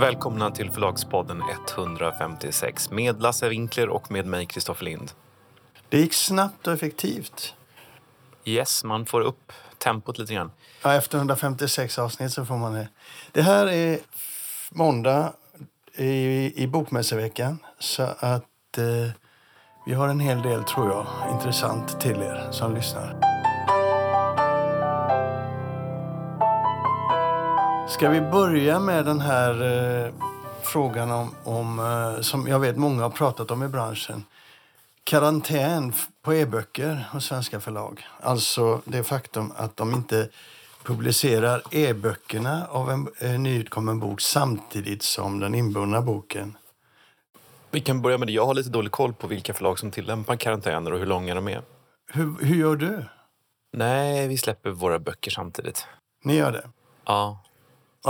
Välkomna till Förlagspodden 156 med Lasse Winkler och med mig, Kristoffer Lind. Det gick snabbt och effektivt. Yes, man får upp tempot lite grann. Ja, efter 156 avsnitt så får man det. Det här är måndag i, i Bokmässeveckan. Så att eh, vi har en hel del, tror jag, intressant till er som lyssnar. Ska vi börja med den här eh, frågan om, om eh, som jag vet många har pratat om i branschen. Karantän på e-böcker hos svenska förlag. Alltså det faktum att de inte publicerar e-böckerna av en, en nyutkommen bok samtidigt som den inbundna boken. Vi kan börja med det. Jag har lite dålig koll på vilka förlag som tillämpar karantäner och hur långa de är. Hur, hur gör du? Nej, vi släpper våra böcker samtidigt. Ni gör det? Ja.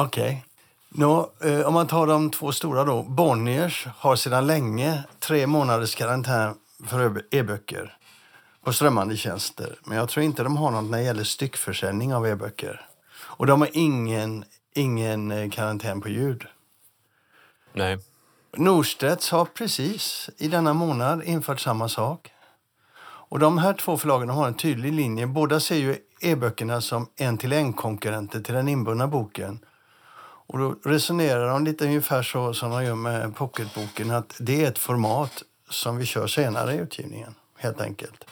Okej. Nå, eh, om man tar de två stora då. Bonniers har sedan länge tre månaders karantän för e-böcker på strömmande tjänster. Men jag tror inte de har något när det gäller styckförsäljning av e-böcker. Och de har ingen, ingen eh, karantän på ljud. Nej. Norstedts har precis i denna månad infört samma sak. Och de här två förlagen har en tydlig linje. Båda ser ju e-böckerna som en till en konkurrenter till den inbundna boken. Och då resonerar de lite ungefär så som de gör med pocketboken. Att det är ett format som vi kör senare i utgivningen, helt enkelt.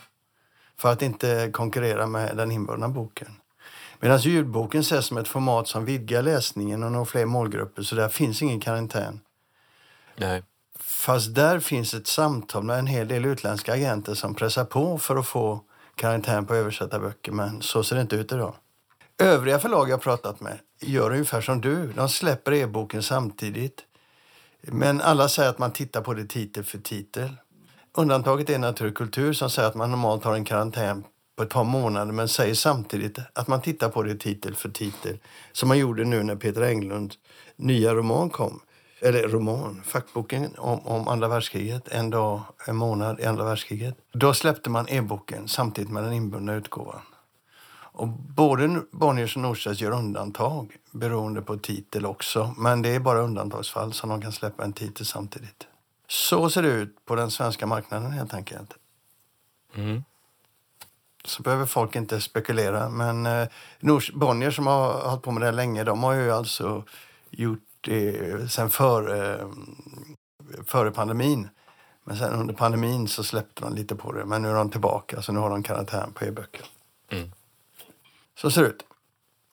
För att inte konkurrera med den inbundna boken. Medan ljudboken ses som ett format som vidgar läsningen och når fler målgrupper. Så där finns ingen karantän. Nej. Fast där finns ett samtal med en hel del utländska agenter som pressar på för att få karantän på översatta böcker. Men så ser det inte ut idag. Övriga förlag jag pratat med gör ungefär som du. De släpper e-boken samtidigt. Men alla säger att man tittar på det titel för titel. Undantaget är Naturkultur som säger att man normalt har en karantän på ett par månader men säger samtidigt att man tittar på det titel för titel. Som man gjorde nu när Peter Englunds nya roman kom. Eller roman, fackboken om, om andra världskriget. En dag, en månad i andra världskriget. Då släppte man e-boken samtidigt med den inbundna utgåvan. Och både Bonniers och Norstedts gör undantag beroende på titel också. Men det är bara undantagsfall som de kan släppa en titel samtidigt. Så ser det ut på den svenska marknaden helt enkelt. Mm. Så behöver folk inte spekulera. Men eh, Bonnier som har hållit på med det länge, de har ju alltså gjort det sen före, eh, före pandemin. Men sen under pandemin så släppte de lite på det. Men nu är de tillbaka, så nu har de karantän på e-böcker. Mm. Så ser det ut.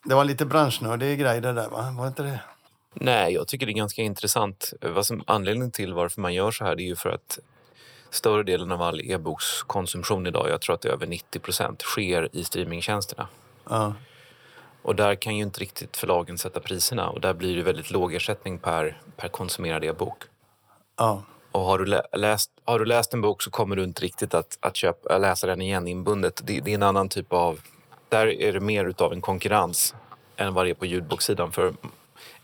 Det var lite branschnördig grej det där, va? Var inte det? Nej, jag tycker det är ganska intressant. Vad som, anledningen till varför man gör så här det är ju för att större delen av all e-bokskonsumtion idag, jag tror att det är över 90 procent, sker i streamingtjänsterna. Ja. Och där kan ju inte riktigt förlagen sätta priserna och där blir det väldigt låg ersättning per, per konsumerad e-bok. ja. Och har du, lä läst, har du läst en bok så kommer du inte riktigt att, att köpa, läsa den igen inbundet. Det, det är en annan typ av... Där är det mer utav en konkurrens än vad det är på ljudboksidan. För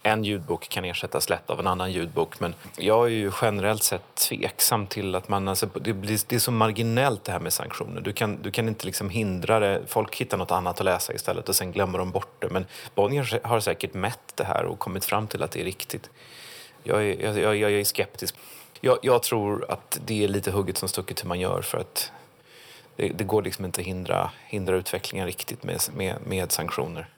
en ljudbok kan ersättas lätt av en annan ljudbok. Men jag är ju generellt sett tveksam till att man... Alltså, det, blir, det är så marginellt det här med sanktioner. Du kan, du kan inte liksom hindra det. Folk hittar något annat att läsa istället och sen glömmer de bort det. Men Bonnier har säkert mätt det här och kommit fram till att det är riktigt. Jag är, jag, jag, jag är skeptisk. Jag, jag, tror att det är lite hugget som stucket hur man gör för att det, det går liksom inte att hindra, hindra utvecklingen riktigt med, med, med sanktioner.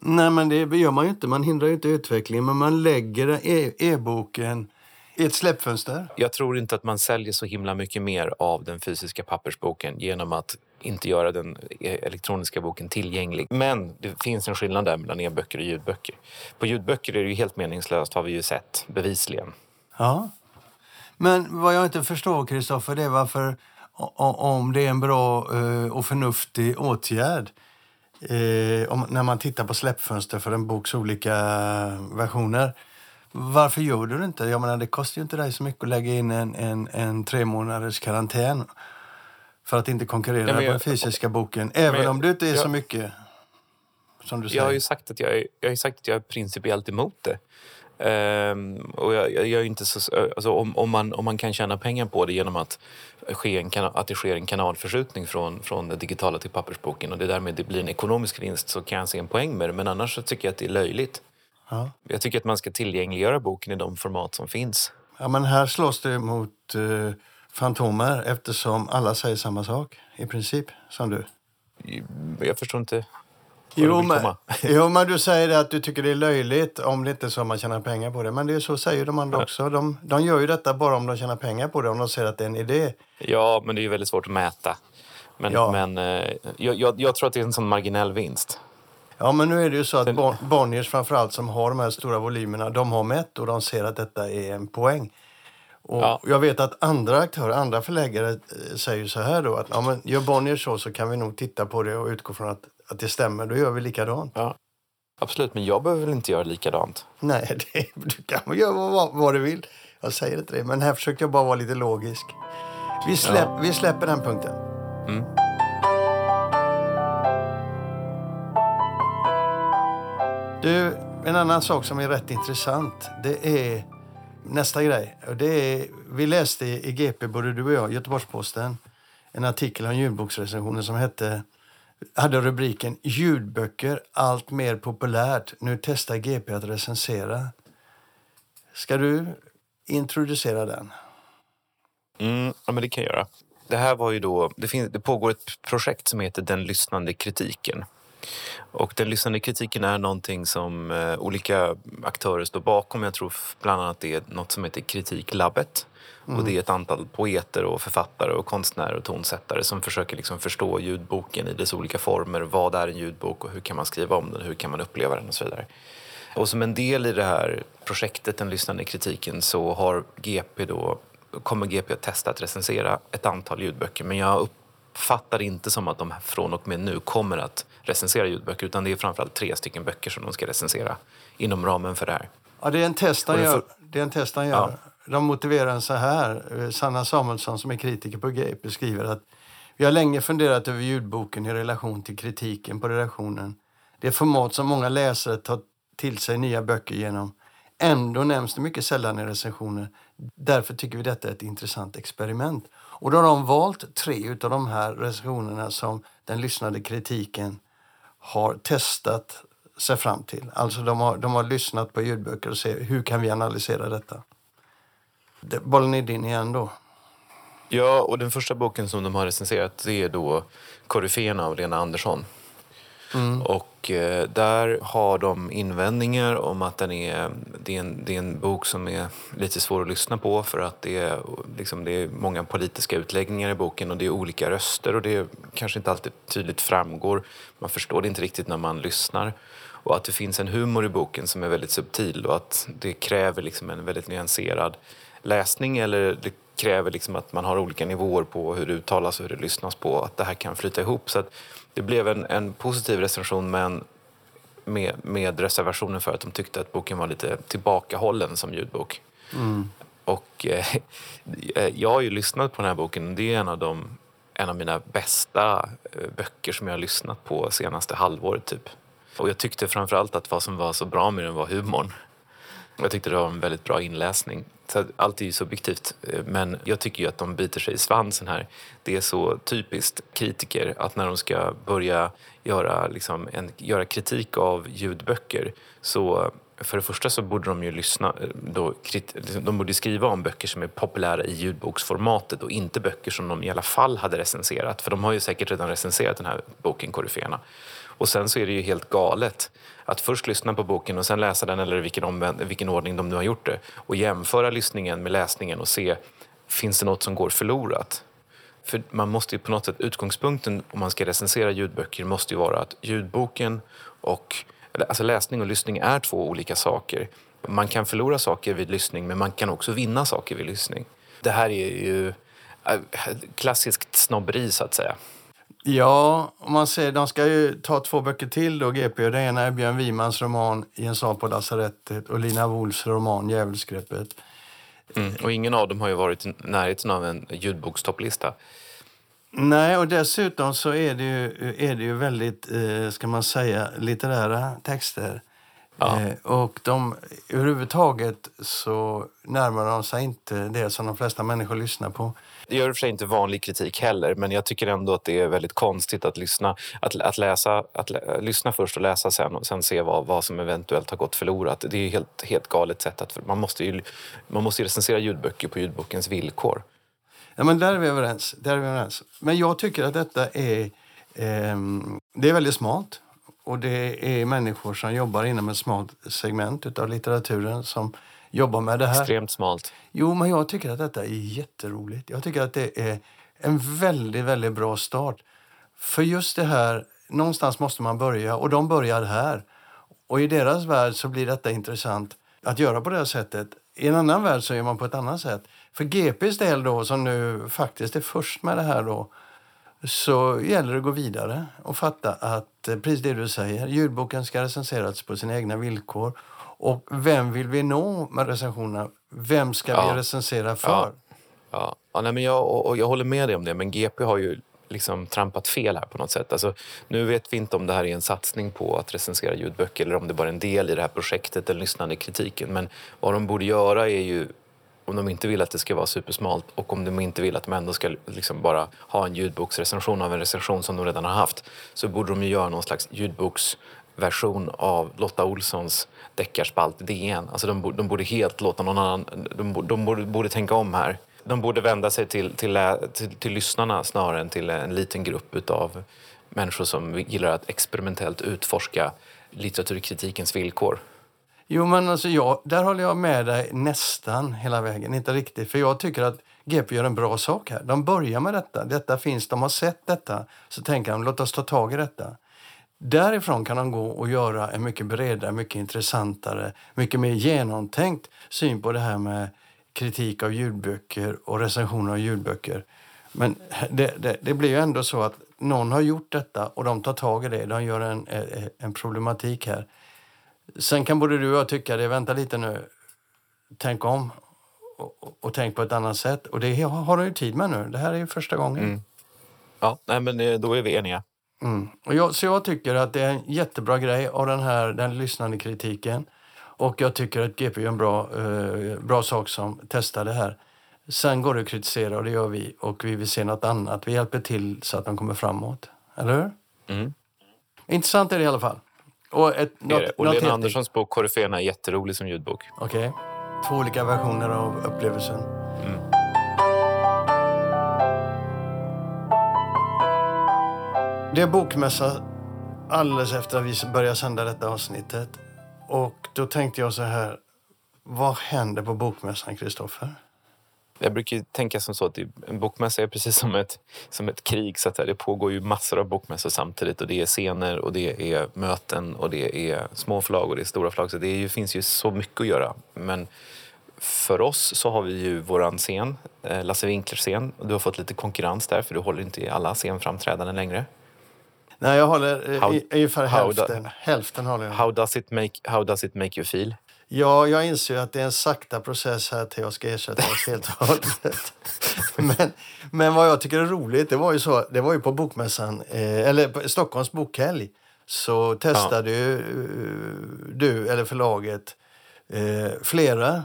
Nej, men det gör man ju inte. Man hindrar ju inte utvecklingen, men man lägger e- e-boken i ett släppfönster. Jag tror inte att man säljer så himla mycket mer av den fysiska pappersboken genom att inte göra den elektroniska boken tillgänglig. Men det finns en skillnad där mellan e-böcker och ljudböcker. På ljudböcker är det ju helt meningslöst har vi ju sett bevisligen. Ja. Men vad jag inte förstår, Kristoffer, det är varför om det är en bra och förnuftig åtgärd eh, om, när man tittar på släppfönster för en boks olika versioner. Varför gör du det inte? Jag menar, det kostar ju inte dig så mycket att lägga in en, en, en tre månaders karantän för att inte konkurrera Nej, jag- på den fysiska boken. Även jag- om det inte är jag- så mycket som du säger. Jag har ju sagt att jag är, jag har sagt att jag är principiellt emot det. Ehm, och jag, jag, jag är inte så, alltså om, om, man, om man kan tjäna pengar på det genom att, ske en, att det sker en kanalförskjutning från, från det digitala till pappersboken och det därmed det blir en ekonomisk vinst så kan jag se en poäng med det. Men annars så tycker jag att det är löjligt. Ja. Jag tycker att man ska tillgängliggöra boken i de format som finns. Ja, men här slåss det mot uh, fantomer eftersom alla säger samma sak i princip som du. Jag förstår inte Jo men, jo, men du säger att du tycker det är löjligt om det inte är så man tjänar pengar på det. Men det är så säger de andra också. De, de gör ju detta bara om de tjänar pengar på det, om de ser att det är en idé. Ja, men det är ju väldigt svårt att mäta. Men, Ja. men eh, jag, jag, jag tror att det är en sån marginell vinst. Ja, men nu är det ju så att Bon- Bonniers framförallt som har de här stora volymerna, de har mätt och de ser att detta är en poäng. Och Ja. Jag vet att andra aktörer, andra förläggare eh, säger så här då att ja, men gör Bonniers så så kan vi nog titta på det och utgå från att, att det stämmer. Då gör vi likadant. Ja. Absolut, men jag behöver väl inte göra likadant. Nej, det, du kan göra vad, vad du vill. Jag säger inte det, men här försökte jag bara vara lite logisk. Vi, släpp, vi släpper den punkten. Mm. Du, en annan sak som är rätt intressant, det är nästa grej. Det är, vi läste i GP, både du och jag, Göteborgs-Posten, en artikel om ljudboksrecensioner som hette, hade rubriken Ljudböcker allt mer populärt. Nu testar GP att recensera. Ska du introducera den? Mm, ja, men det kan jag göra. Det här var ju då, det, finns, det pågår ett projekt som heter Den lyssnande kritiken. Och den lyssnande kritiken är någonting som eh, olika aktörer står bakom. Jag tror bland annat det är något som heter Kritiklabbet. Och det är ett antal poeter och författare och konstnärer och tonsättare som försöker liksom förstå ljudboken i dess olika former. Vad är en ljudbok och hur kan man skriva om den? Hur kan man uppleva den och så vidare. Och som en del i det här projektet, den lyssnande kritiken, så har GP då, kommer GP att testa att recensera ett antal ljudböcker. Men jag uppfattar inte som att de från och med nu kommer att recensera ljudböcker utan det är framförallt tre stycken böcker som de ska recensera inom ramen för det här. Ja, det är en test han gör. Det är en test han gör. De motiverar den så här. Eh, Sanna Samuelsson som är kritiker på GP skriver att vi har länge funderat över ljudboken i relation till kritiken på redaktionen. Det format som många läsare tar till sig nya böcker genom. Ändå nämns det mycket sällan i recensioner. Därför tycker vi detta är ett intressant experiment. Och då har de valt tre av de här recensionerna som den lyssnade kritiken har testat sig fram till. Alltså de har, de har lyssnat på ljudböcker och ser hur kan vi analysera detta. Bollen är din igen då. Ja, och den första boken som de har recenserat det är då Koryféerna av Lena Andersson. Och eh, där har de invändningar om att den är, det, är en, det är en bok som är lite svår att lyssna på för att det är, liksom, det är många politiska utläggningar i boken och det är olika röster och det kanske inte alltid tydligt framgår. Man förstår det inte riktigt när man lyssnar. Och att det finns en humor i boken som är väldigt subtil och att det kräver liksom en väldigt nyanserad läsning eller det kräver liksom att man har olika nivåer på hur det uttalas och hur det lyssnas på. Att det här kan flyta ihop. Så att det blev en, en positiv recension men med, med reservationen för att de tyckte att boken var lite tillbakahållen som ljudbok. Och eh, jag har ju lyssnat på den här boken. Det är en av, de, en av mina bästa eh, böcker som jag har lyssnat på senaste halvåret typ. Och jag tyckte framförallt att vad som var så bra med den var humorn. Jag tyckte det var en väldigt bra inläsning. Så allt är ju subjektivt, eh, men jag tycker ju att de biter sig i svansen här. Det är så typiskt kritiker att när de ska börja göra, liksom en, göra kritik av ljudböcker så för det första så borde de ju lyssna, eh, då, liksom, de borde skriva om böcker som är populära i ljudboksformatet och inte böcker som de i alla fall hade recenserat. För de har ju säkert redan recenserat den här boken Koryféerna. Och sen så är det ju helt galet att först lyssna på boken och sen läsa den eller i vilken, omvänd, vilken ordning de nu har gjort det och jämföra lyssningen med läsningen och se finns det något som går förlorat. För man måste ju på något sätt, utgångspunkten om man ska recensera ljudböcker måste ju vara att ljudboken och alltså läsning och lyssning är två olika saker. Man kan förlora saker vid lyssning men man kan också vinna saker vid lyssning. Det här är ju äh, klassiskt snobberi så att säga. Ja, om man ser, de ska ju ta två böcker till då, GP. Det ena är Björn Wimans roman Jens A på lasarettet och Lina Wolfs roman Djävulsgreppet. Mm. Och ingen av dem har ju varit i närheten av en ljudbokstopplista. Nej, och dessutom så är det ju, är det ju väldigt, eh, ska man säga, litterära texter. Ja. Eh, och de, överhuvudtaget så närmar de sig inte det som de flesta människor lyssnar på. Det gör i och för sig inte vanlig kritik heller, men jag tycker ändå att det är väldigt konstigt att lyssna, att, att läsa, att lä, lyssna först och läsa sen och sen se vad, vad som eventuellt har gått förlorat. Det är helt, helt galet sätt att man måste ju, man måste ju recensera ljudböcker på ljudbokens villkor. Ja, men där är vi överens. Där är vi överens. Men jag tycker att detta är, eh, det är väldigt smalt. Och det är människor som jobbar inom ett smalt segment av litteraturen som jobbar med det här. Extremt smalt. Jo, men jag tycker att detta är jätteroligt. Jag tycker att det är en väldigt, väldigt bra start. För just det här, någonstans måste man börja och de börjar här. Och i deras värld så blir detta intressant att göra på det här sättet. I en annan värld så gör man på ett annat sätt. För GPs del då, som nu faktiskt är först med det här då, så gäller det att gå vidare och fatta att, eh, precis det du säger, ljudboken ska recenseras på sina egna villkor. Och vem vill vi nå med recensionerna? Vem ska Ja. vi recensera för? Ja. Ja, ja nej, men jag, och, och jag håller med dig om det, men GP har ju liksom trampat fel här på något sätt. Alltså, nu vet vi inte om det här är en satsning på att recensera ljudböcker eller om det bara är en del i det här projektet, den lyssnande kritiken. Men vad de borde göra är ju, om de inte vill att det ska vara supersmalt och om de inte vill att de ändå ska liksom bara ha en ljudboksrecension av en recension som de redan har haft, så borde de ju göra någon slags ljudboksversion av Lotta Olssons deckarspalt i DN. Alltså de, borde- de borde helt låta någon annan... De, borde- de borde, borde tänka om här. De borde vända sig till, till, till, till lyssnarna snarare än till en liten grupp av människor som gillar att experimentellt utforska litteraturkritikens villkor. Jo, men alltså jag, där håller jag med dig nästan hela vägen. Inte riktigt, för jag tycker att GP gör en bra sak här. De börjar med detta. Detta finns, de har sett detta. Så tänker de, låt oss ta tag i detta. Därifrån kan de gå och göra en mycket bredare, mycket intressantare, mycket mer genomtänkt syn på det här med kritik av ljudböcker och recensioner av ljudböcker. Men det, det, det blir ju ändå så att någon har gjort detta och de tar tag i det. De gör en, eh, eh, en problematik här. Sen kan både du och jag tycka det, vänta lite nu, tänk om och, och, tänk på ett annat sätt. Och det har du ju tid med nu. Det här är ju första gången. Mm. Ja, nej, men eh, då är vi eniga. Mm. Och jag, så jag tycker att det är en jättebra grej av den här den lyssnande kritiken. Och jag tycker att GP gör en bra, eh, bra sak som testar det här. Sen går det att kritisera och det gör vi. Och vi vill se något annat. Vi hjälper till så att de kommer framåt. Eller hur? Mm. Intressant är det i alla fall. Och, ett, är det. Och något Lena helt- Anderssons bok Koryféerna är jätterolig som ljudbok. Okej. Två olika versioner av upplevelsen. Mm. Det är bokmässa alldeles efter att vi började sända detta avsnittet. Och då tänkte jag så här. Vad händer på bokmässan, Kristoffer? Jag brukar ju tänka som så att typ, en bokmässa är precis som ett, som ett krig. Så att det pågår ju massor av bokmässor samtidigt. Och Det är scener, och det är möten, och det är små förlag och det är stora förlag. Så det ju, finns ju så mycket att göra. Men för oss så har vi ju våran scen, eh, Lasse Winklers scen. Du har fått lite konkurrens där, för du håller inte i alla scenframträdanden längre. Nej, jag håller eh, How- ungefär how do- hälften. Hälften håller jag. How does it make, how does it make you feel? Ja, jag inser att det är en sakta process här till jag ska ersätta oss helt och hållet. men, men vad jag tycker är roligt, det var ju, så, det var ju på bokmässan, eh, eller på Stockholms bokhelg, så testade ju eh, du, eller förlaget, eh, flera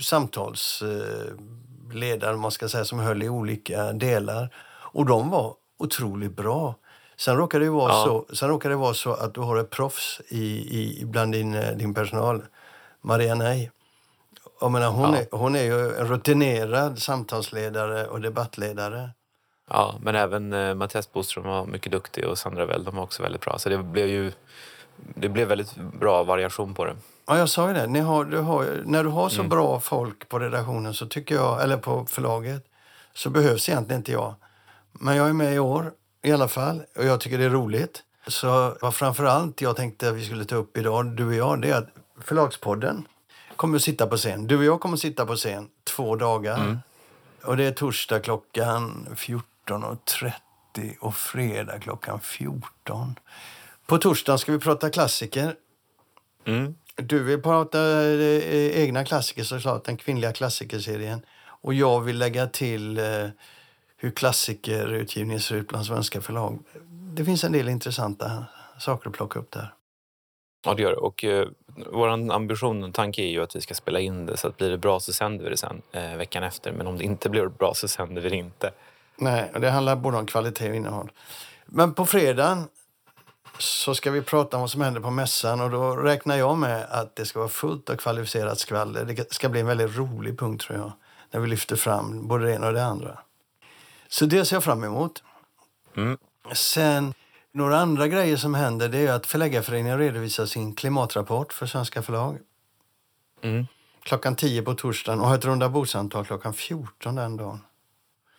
samtalsledare, eh, man ska säga, som höll i olika delar. Och de var otroligt bra. Sen råkar det vara, Ja. så, sen råkar det vara så att du har ett proffs i, i, bland din, eh, din personal, Maria Nej. Jag menar, hon, Ja. är, hon är ju en rutinerad samtalsledare och debattledare. Ja, men även eh, Mattias Boström var mycket duktig och Sandra Well, de var också väldigt bra. Så det blev ju det blev väldigt bra variation på det. Ja, jag sa ju det. Har, du har, när du har så Mm. bra folk på redaktionen, så tycker jag, eller på förlaget, så behövs egentligen inte jag. Men jag är med i år i alla fall och jag tycker det är roligt. Så vad framför allt jag tänkte att vi skulle ta upp idag, du och jag, det är att Förlagspodden kommer att sitta på scen. Du och jag kommer att sitta på scen två dagar. Och det är torsdag klockan 14.30 och fredag klockan 14. På torsdagen ska vi prata klassiker. Mm. Du vill prata eh, egna klassiker såklart, den kvinnliga klassikerserien. Och jag vill lägga till eh, hur klassikerutgivningen ser ut bland svenska förlag. Det finns en del intressanta saker att plocka upp där. Ja, det gör det. Och eh, vår ambition och tanke är ju att vi ska spela in det så att blir det bra så sänder vi det sen eh, veckan efter. Men om det inte blir bra så sänder vi det inte. Nej, och det handlar både om kvalitet och innehåll. Men på fredagen så ska vi prata om vad som händer på mässan och då räknar jag med att det ska vara fullt av kvalificerat skvaller. Det ska bli en väldigt rolig punkt tror jag, när vi lyfter fram både det ena och det andra. Så det ser jag fram emot. Mm. Sen, några andra grejer som händer det är att Förläggarföreningen redovisar sin klimatrapport för svenska förlag. Mm. Klockan 10 på torsdagen och har ett rundabordssamtal klockan 14 den dagen.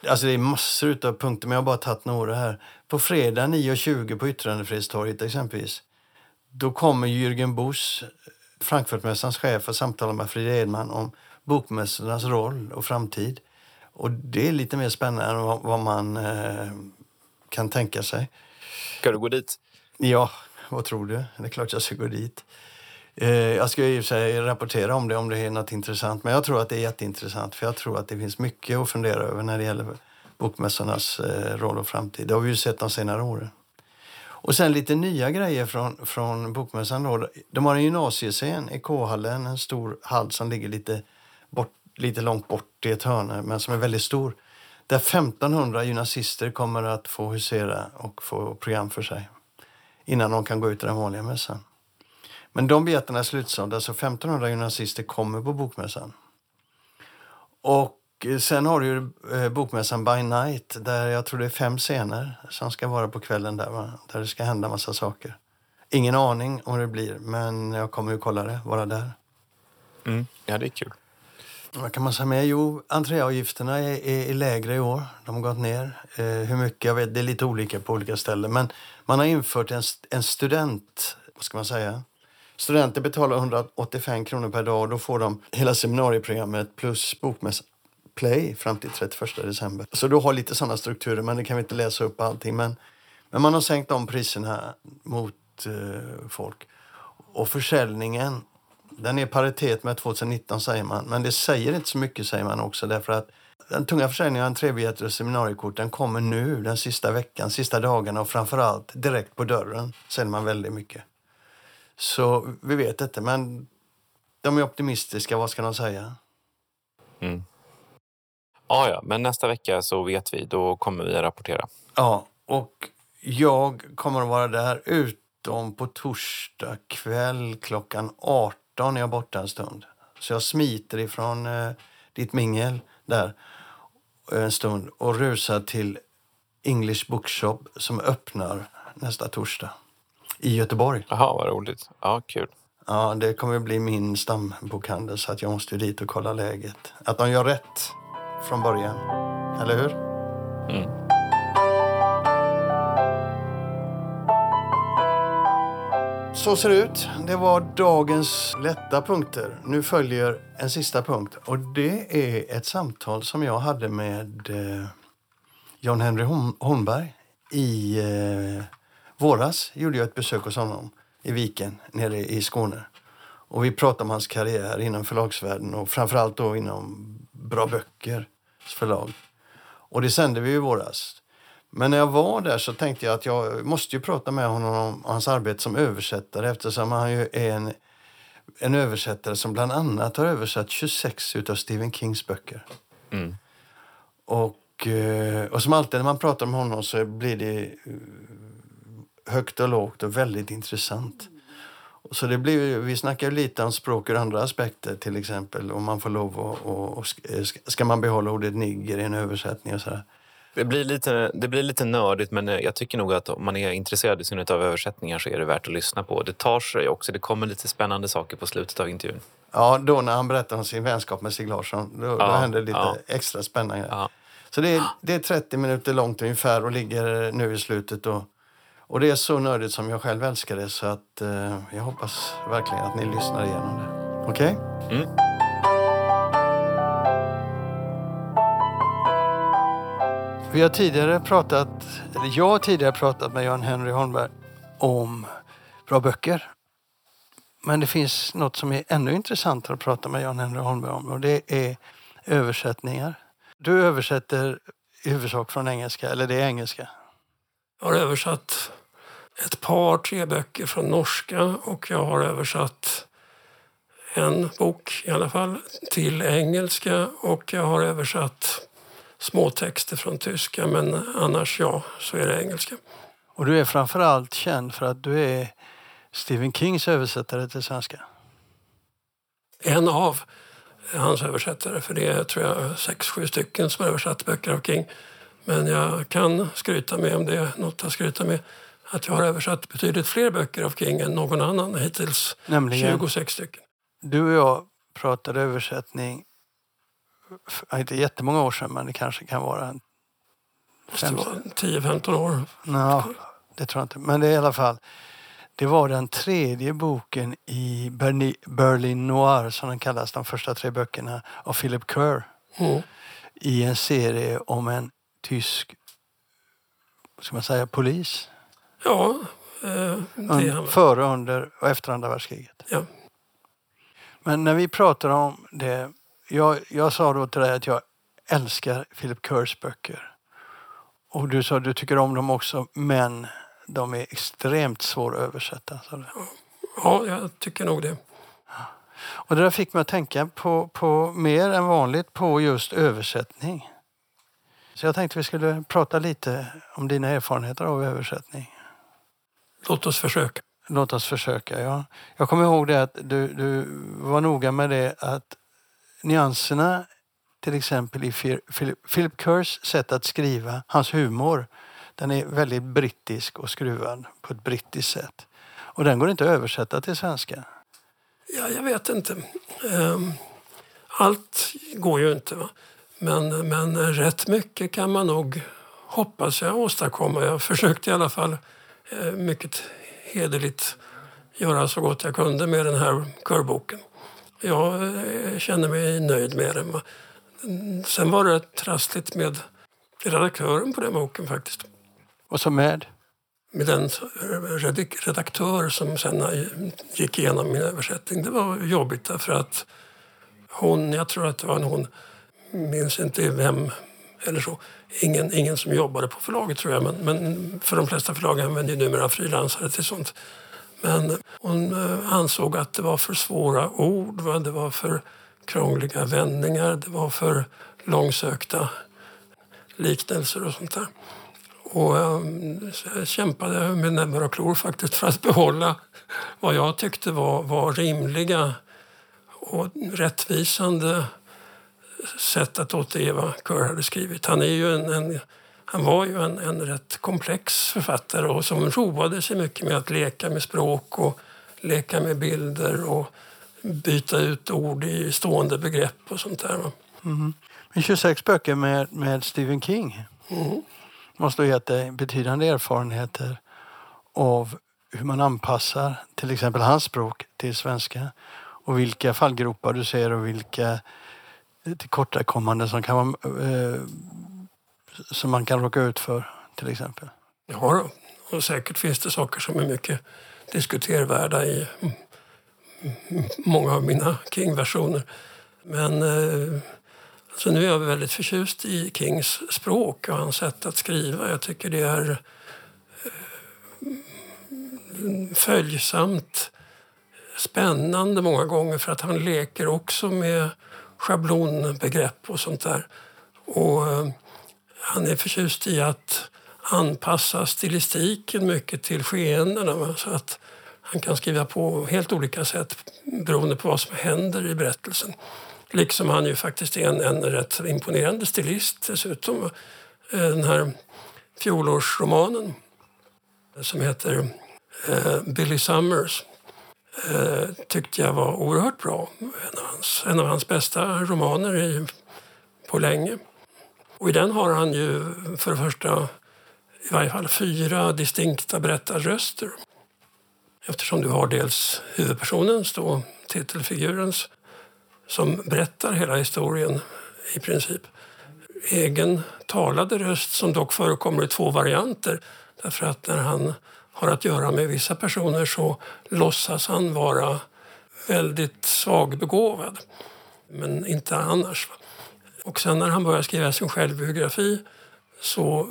Alltså det är massor av punkter, men jag har bara tagit några här. På fredag 9.20 på Yttrandefrihetstorget exempelvis. Då kommer Jürgen Busch, Frankfurtmässans chef, och samtalar med Frida Edman om bokmässornas roll och framtid. Och det är lite mer spännande än vad, vad man eh, kan tänka sig. Ska du gå dit? Ja, vad tror du? Det är klart jag ska gå dit. Eh, jag ska i och för sig rapportera om det om det är något intressant. Men jag tror att det är jätteintressant. För jag tror att det finns mycket att fundera över när det gäller bokmässornas eh, roll och framtid. Det har vi ju sett de senare åren. Och sen lite nya grejer från, från Bokmässan. Då. De har en gymnasiescen i K-hallen, en stor hall som ligger lite, bort, lite långt bort i ett hörn, men som är väldigt stor. Där 1500 gymnasister kommer att få husera och få program för sig innan de kan gå ut i den vanliga mässan. Men de biljetterna är slutsålda, så 1500 gymnasister kommer på Bokmässan. Och eh, sen har du ju eh, Bokmässan by night, där jag tror det är fem scener som ska vara på kvällen där, va? där det ska hända massa saker. Ingen aning om det blir, men jag kommer ju kolla det, vara där. Mm. Ja, det är kul. Vad kan man säga mer? Jo, entréavgifterna är, är, är, lägre i år. De har gått ner. Eh, hur mycket? Jag vet, det är lite olika på olika ställen. Men man har infört en, en student... Vad ska man säga? Studenter betalar 185 kronor per dag och då får de hela seminarieprogrammet plus bokmässan Play fram till 31 december. Så du har lite sådana strukturer, men det kan vi inte läsa upp allting. Men, men man har sänkt de priserna mot eh, folk. Och försäljningen, den är paritet med 2019 säger man. Men det säger inte så mycket säger man också därför att den tunga försäljningen av entrébiljetter och seminariekort den kommer nu den sista veckan, sista dagarna och framförallt direkt på dörren säljer man väldigt mycket. Så vi vet inte, men de är optimistiska. Vad ska de säga? Mm. Ja, ja, men nästa vecka så vet vi. Då kommer vi att rapportera. Ja, och jag kommer att vara där utom på torsdag kväll klockan 18 är jag borta en stund. Så jag smiter ifrån eh, ditt mingel där en stund och rusar till English Bookshop som öppnar nästa torsdag i Göteborg. Jaha, vad roligt. Ja, kul. Ja, det kommer att bli min stambokhandel så att jag måste dit och kolla läget. Att de gör rätt från början. Eller hur? Mm. Så ser det ut. Det var dagens lätta punkter. Nu följer en sista punkt. Och Det är ett samtal som jag hade med eh, John Henry Holmberg i eh, våras. gjorde jag ett besök hos honom i Viken nere i Skåne. Och vi pratade om hans karriär inom förlagsvärlden och framförallt då inom Bra Böckers förlag. Och det sände vi i våras. Men när jag var där så tänkte jag att jag måste ju prata med honom om hans arbete som översättare eftersom han ju är en, en översättare som bland annat har översatt 26 av Stephen Kings böcker. Mm. Och, eh, och som alltid när man pratar med honom så blir det eh, högt och lågt och väldigt intressant. Så det blir, vi snackar lite om språk ur andra aspekter, till exempel om man får lov att... Och, och, ska man behålla ordet nigger i en översättning och sådär. Det blir, lite, det blir lite nördigt, men jag tycker nog att om man är intresserad i synnerhet av översättningar så är det värt att lyssna på. Det tar sig också. Det kommer lite spännande saker på slutet av intervjun. Ja, då när han berättar om sin vänskap med Stig Larsson, då, ja, då händer lite ja. extra spännande. Ja. Så det är, det är 30 minuter långt ungefär och ligger nu i slutet. Och och det är så nördigt som jag själv älskar det så att eh, jag hoppas verkligen att ni lyssnar igenom det. Okej? Okay? Mm. Vi har tidigare pratat, eller jag har tidigare pratat med Jan Henry Holmberg om bra böcker. Men det finns något som är ännu intressantare att prata med Jan Henry Holmberg om och det är översättningar. Du översätter i huvudsak från engelska, eller det är engelska? Jag har översatt ett par, tre böcker från norska och jag har översatt en bok i alla fall till engelska och jag har översatt småtexter från tyska men annars ja, så är det engelska. Och du är framförallt känd för att du är Stephen Kings översättare till svenska. En av hans översättare, för det är tror jag sex, sju stycken som har översatt böcker av King. Men jag kan skryta med, om det är något att skryta med, att jag har översatt betydligt fler böcker av King än någon annan hittills. Nämligen? 26 stycken. Du och jag pratade översättning inte jättemånga år sedan, men det kanske kan vara... 10-15 år. Ja, det tror jag inte. Men det är i alla fall... Det var den tredje boken i Berlin Noir, som den kallas, de första tre böckerna, av Philip Kerr. Mm. I en serie om en tysk, ska man säga, polis. Ja. Eh, Före, under och efter andra världskriget. Ja. Men när vi pratar om det, jag, jag sa då till dig att jag älskar Philip Kerrs böcker. Och du sa att du tycker om dem också, men de är extremt svåra att översätta. Så ja, jag tycker nog det. Och det där fick mig att tänka på, på mer än vanligt på just översättning. Så jag tänkte vi skulle prata lite om dina erfarenheter av översättning. Låt oss försöka. Låt oss försöka, ja. Jag kommer ihåg det att du, du var noga med det att nyanserna till exempel i Philip Kerrs sätt att skriva, hans humor, den är väldigt brittisk och skruvad på ett brittiskt sätt. Och den går inte att översätta till svenska. Ja, jag vet inte. Ehm, allt går ju inte. Va? Men, men rätt mycket kan man nog, hoppas jag, åstadkomma. Jag försökte i alla fall eh, mycket hederligt göra så gott jag kunde med den här körboken. Jag eh, känner mig nöjd med den. Sen var det trassligt med redaktören på den boken faktiskt. Vad som med? Med den redaktör som sen gick igenom min översättning. Det var jobbigt därför att hon, jag tror att det var en hon, minns inte vem eller så. Ingen, ingen som jobbade på förlaget tror jag, men, men för de flesta förlag använder ju numera frilansare till sånt. Men hon eh, ansåg att det var för svåra ord, va? det var för krångliga vändningar, det var för långsökta liknelser och sånt där. Och eh, jag kämpade med näbbar och klor faktiskt för att behålla vad jag tyckte var, var rimliga och rättvisande sätt att återge vad Kerr hade skrivit. Han, är ju en, en han var ju en, en rätt komplex författare och som roade sig mycket med att leka med språk och leka med bilder och byta ut ord i stående begrepp och sånt där. Mm. Men 26 böcker med, med Stephen King mm. måste ha gett dig betydande erfarenheter av hur man anpassar till exempel hans språk till svenska och vilka fallgropar du ser och vilka tillkortakommanden som, kan vara, eh, som man kan råka ut för till exempel. Ja, och säkert finns det saker som är mycket diskutervärda i många av mina King-versioner. Men eh, alltså nu är jag väldigt förtjust i Kings språk och hans sätt att skriva. Jag tycker det är eh, följsamt, spännande många gånger för att han leker också med schablonbegrepp och sånt där. Och eh, han är förtjust i att anpassa stilistiken mycket till skeendena. Så att han kan skriva på helt olika sätt beroende på vad som händer i berättelsen. Liksom han ju faktiskt är en, en rätt imponerande stilist dessutom. Eh, den här fjolårsromanen som heter eh, Billy Summers eh, tyckte jag var oerhört bra. En av hans, en av hans bästa romaner i, på länge. Och i den har han ju för det första i varje fall fyra distinkta berättarröster. Eftersom du har dels huvudpersonens, då, titelfigurens, som berättar hela historien i princip. Egen talade röst som dock förekommer i två varianter. Därför att när han har att göra med vissa personer så låtsas han vara väldigt svagbegåvad. Men inte annars. Och sen när han börjar skriva sin självbiografi så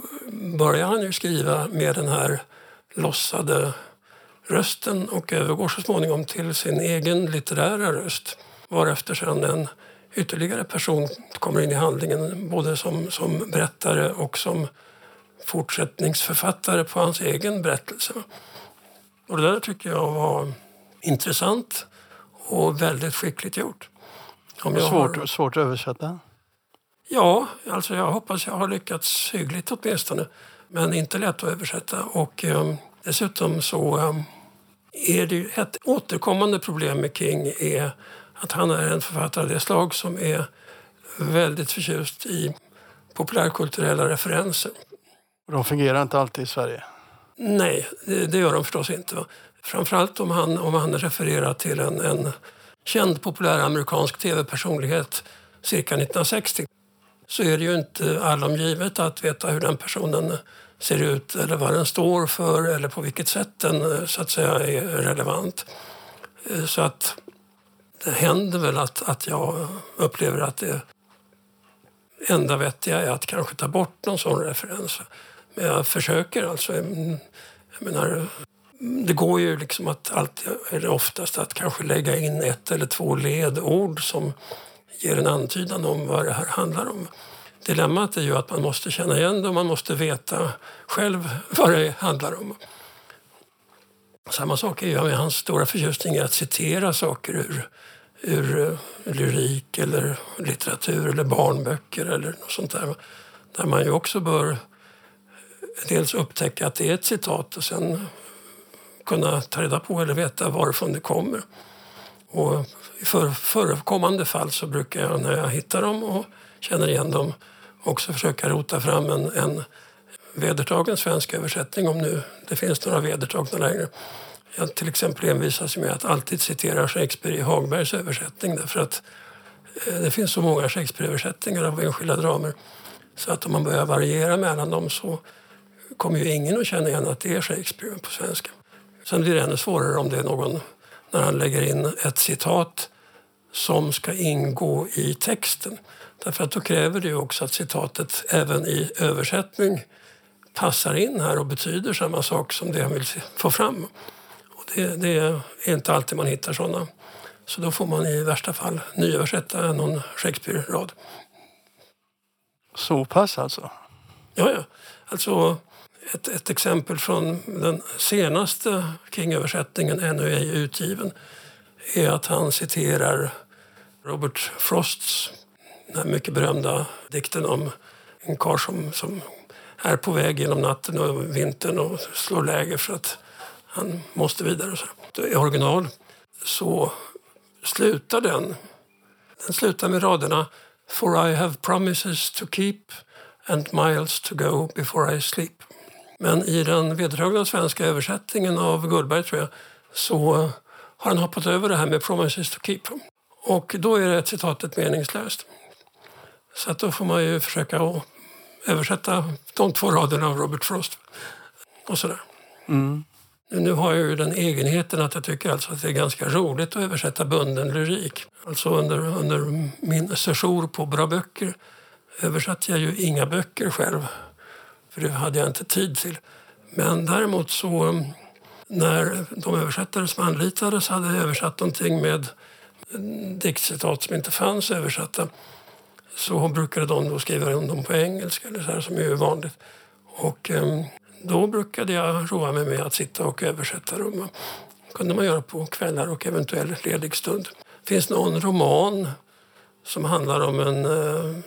börjar han ju skriva med den här lossade rösten och övergår så småningom till sin egen litterära röst. Varefter sedan en ytterligare person kommer in i handlingen både som, som berättare och som fortsättningsförfattare på hans egen berättelse. Och det där tycker jag var intressant och väldigt skickligt gjort. Om jag svårt, har... svårt att översätta? Ja, alltså jag hoppas jag har lyckats hyggligt åtminstone. Men inte lätt att översätta. Och eh, dessutom så eh, är det ett återkommande problem med King är att han är en författare av det slag som är väldigt förtjust i populärkulturella referenser. De fungerar inte alltid i Sverige? Nej, det, det gör de förstås inte. Framförallt om han, om han refererar till en, en känd populär amerikansk tv-personlighet cirka 1960 så är det ju inte allom givet att veta hur den personen ser ut eller vad den står för eller på vilket sätt den eh, så att säga är relevant. Eh, så att det händer väl att, att jag upplever att det enda vettiga är att kanske ta bort någon sån referens. Men jag försöker alltså. Jag menar, det går ju liksom att alltid, eller oftast att kanske lägga in ett eller två ledord som ger en antydan om vad det här handlar om. Dilemmat är ju att man måste känna igen det och man måste veta själv vad det handlar om. Samma sak är ju med hans stora förtjusning i att citera saker ur, ur eh, lyrik eller litteratur eller barnböcker eller något sånt där. Där man ju också bör dels upptäcka att det är ett citat och sen kunna ta reda på eller veta varifrån det kommer. Och i för, förekommande fall så brukar jag när jag hittar dem och känner igen dem också försöka rota fram en, en vedertagen svensk översättning om nu det finns några vedertagna längre. Jag till exempel envisas med att alltid citera Shakespeare i Hagbergs översättning därför att eh, det finns så många Shakespeare-översättningar av enskilda dramer så att om man börjar variera mellan dem så kommer ju ingen att känna igen att det är Shakespeare på svenska. Sen blir det ännu svårare om det är någon, när han lägger in ett citat som ska ingå i texten. Därför att då kräver det också att citatet även i översättning passar in här och betyder samma sak som det han vill få fram. Och det, det är inte alltid man hittar sådana. Så då får man i värsta fall nyöversätta någon Shakespeare-rad. Så pass alltså? Ja, ja. Alltså, ett, ett exempel från den senaste King-översättningen, ännu ej utgiven, är att han citerar Robert Frosts den mycket berömda dikten om en karl som, som är på väg genom natten och vintern och slår läger för att han måste vidare. Så. I original så slutar den, den slutar med raderna For I have promises to keep and miles to go before I sleep. Men i den vedertagna svenska översättningen av Gullberg tror jag, så har han hoppat över det här med promises to keep. Och då är det citatet meningslöst. Så att då får man ju försöka översätta de två raderna av Robert Frost. Och sådär. Mm. Nu har jag ju den egenheten att jag tycker alltså att det är ganska roligt att översätta bunden lyrik. Alltså under, under min sejour på Bra böcker översatte jag ju inga böcker själv för det hade jag inte tid till. Men däremot så mm, när de översättare som anlitades hade översatt någonting med diktcitat som inte fanns översatta så brukade de då skriva dem på engelska, eller så här, som är vanligt. Och eh, då brukade jag roa mig med att sitta och översätta dem. Det kunde man göra på kvällar och eventuell ledig stund. Det finns någon roman som handlar om en eh,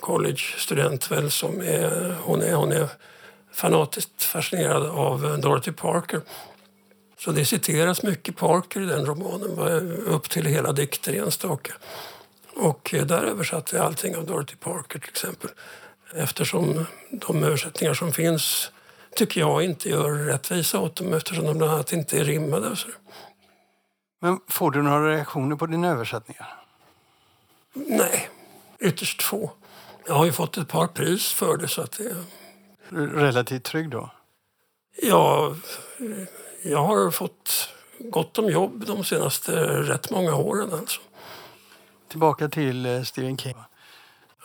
collegestudent väl som är, hon är, hon är fanatiskt fascinerad av Dorothy Parker. Så det citeras mycket Parker i den romanen, upp till hela dikter enstaka. Och där översatte jag allting av Dorothy Parker till exempel. Eftersom de översättningar som finns tycker jag inte gör rättvisa åt dem eftersom de bland annat inte är rimmade. Men får du några reaktioner på dina översättningar? Nej, ytterst få. Jag har ju fått ett par pris för det. så att det... Relativt trygg då? Ja, jag har fått gott om jobb de senaste rätt många åren. Alltså. Tillbaka till eh, Stephen King.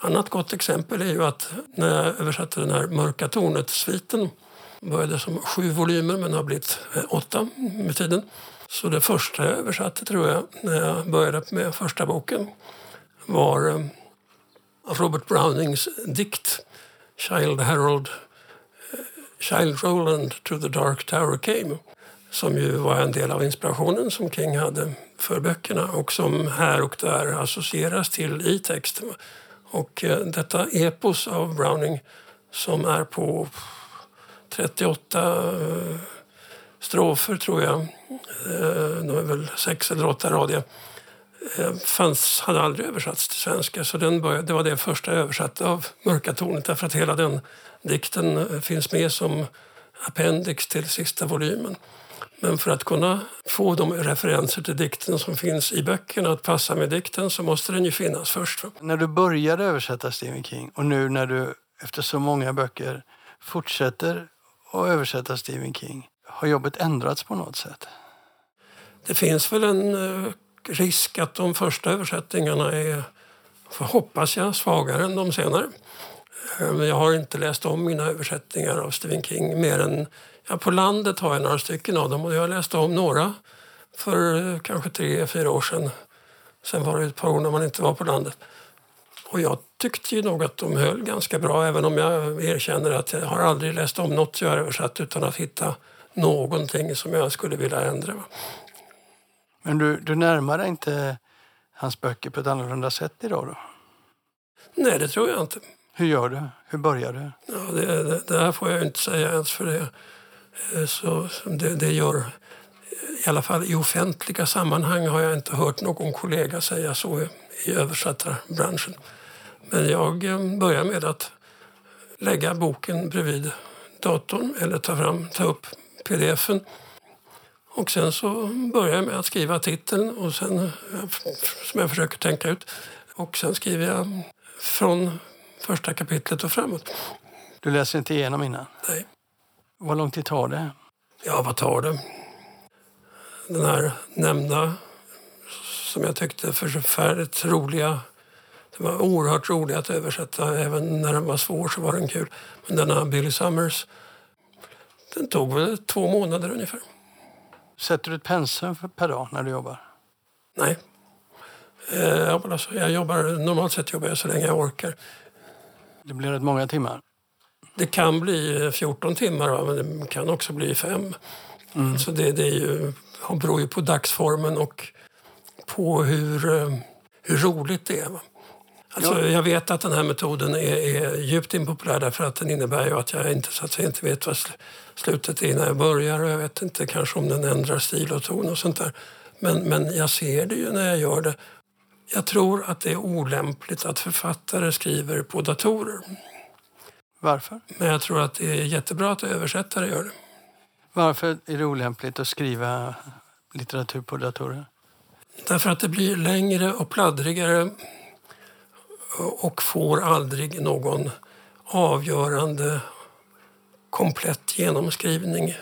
Annat gott exempel är ju att när jag översatte den här Mörka tornet-sviten började som sju volymer men har blivit eh, åtta med tiden. Så det första jag översatte tror jag, när jag började med första boken, var av Robert Brownings dikt Child Harold eh, Child Roland to the Dark Tower Came som ju var en del av inspirationen som King hade för böckerna och som här och där associeras till i texten. Och eh, detta epos av Browning som är på 38 eh, strofer, tror jag. De är väl sex eller åtta radier. Eh, fanns, hade aldrig översatts till svenska, så den började, det var det första jag översatte av Mörka tornet därför att hela den dikten eh, finns med som appendix till sista volymen. Men för att kunna få de referenser till dikten som finns i böckerna att passa med dikten så måste den ju finnas först. När du började översätta Stephen King och nu när du efter så många böcker fortsätter att översätta Stephen King, har jobbet ändrats på något sätt? Det finns väl en uh, risk att de första översättningarna är, hoppas jag, svagare än de senare. Eh, jag har inte läst om mina översättningar av Stephen King mer än Ja, på landet har jag några stycken av dem och jag läste om några för eh, kanske tre, fyra år sedan. Sen var det ett par år när man inte var på landet. Och jag tyckte ju nog att de höll ganska bra även om jag erkänner att jag har aldrig läst om något jag har översatt utan att hitta någonting som jag skulle vilja ändra. Men du, du närmar dig inte hans böcker på ett annorlunda sätt idag då? Nej, det tror jag inte. Hur gör du? Hur börjar du? Ja, det, det, det här får jag inte säga ens för det. Eh, så det, det gör i alla fall i offentliga sammanhang har jag inte hört någon kollega säga så i översättarbranschen. Men jag eh, börjar med att lägga boken bredvid datorn eller ta, fram, ta upp pdfen. Och sen så börjar jag med att skriva titeln och sen, som jag försöker tänka ut. Och sen skriver jag från första kapitlet och framåt. Du läser inte igenom innan? Nej. Vad lång tid tar det? Ja, vad tar det? Den här nämnda, som jag tyckte förfärligt roliga det var oerhört roligt att översätta. Även när den var svår så var den kul. Men denna Billy Summers, den tog väl två månader ungefär. Sätter du ett pensum per dag när du jobbar? Nej. Eh, alltså, jag jobbar, normalt sett jobbar jag så länge jag orkar. Det blir rätt många timmar? Det kan bli 14 timmar, men det kan också bli fem. Mm. Så det, det är ju, beror ju på dagsformen och på hur, eh, hur roligt det är. Alltså, ja. Jag vet att den här metoden är, är djupt impopulär därför att den innebär ju att jag inte, så att säga, inte vet vad slutet är när jag börjar och jag vet inte kanske om den ändrar stil och ton och sånt där. Men, men jag ser det ju när jag gör det. Jag tror att det är olämpligt att författare skriver på datorer. Varför? Men jag tror att det är jättebra att översättare gör det. Varför är det olämpligt att skriva litteratur på datorer? Därför att det blir längre och pladdrigare och får aldrig någon avgörande komplett genomskrivning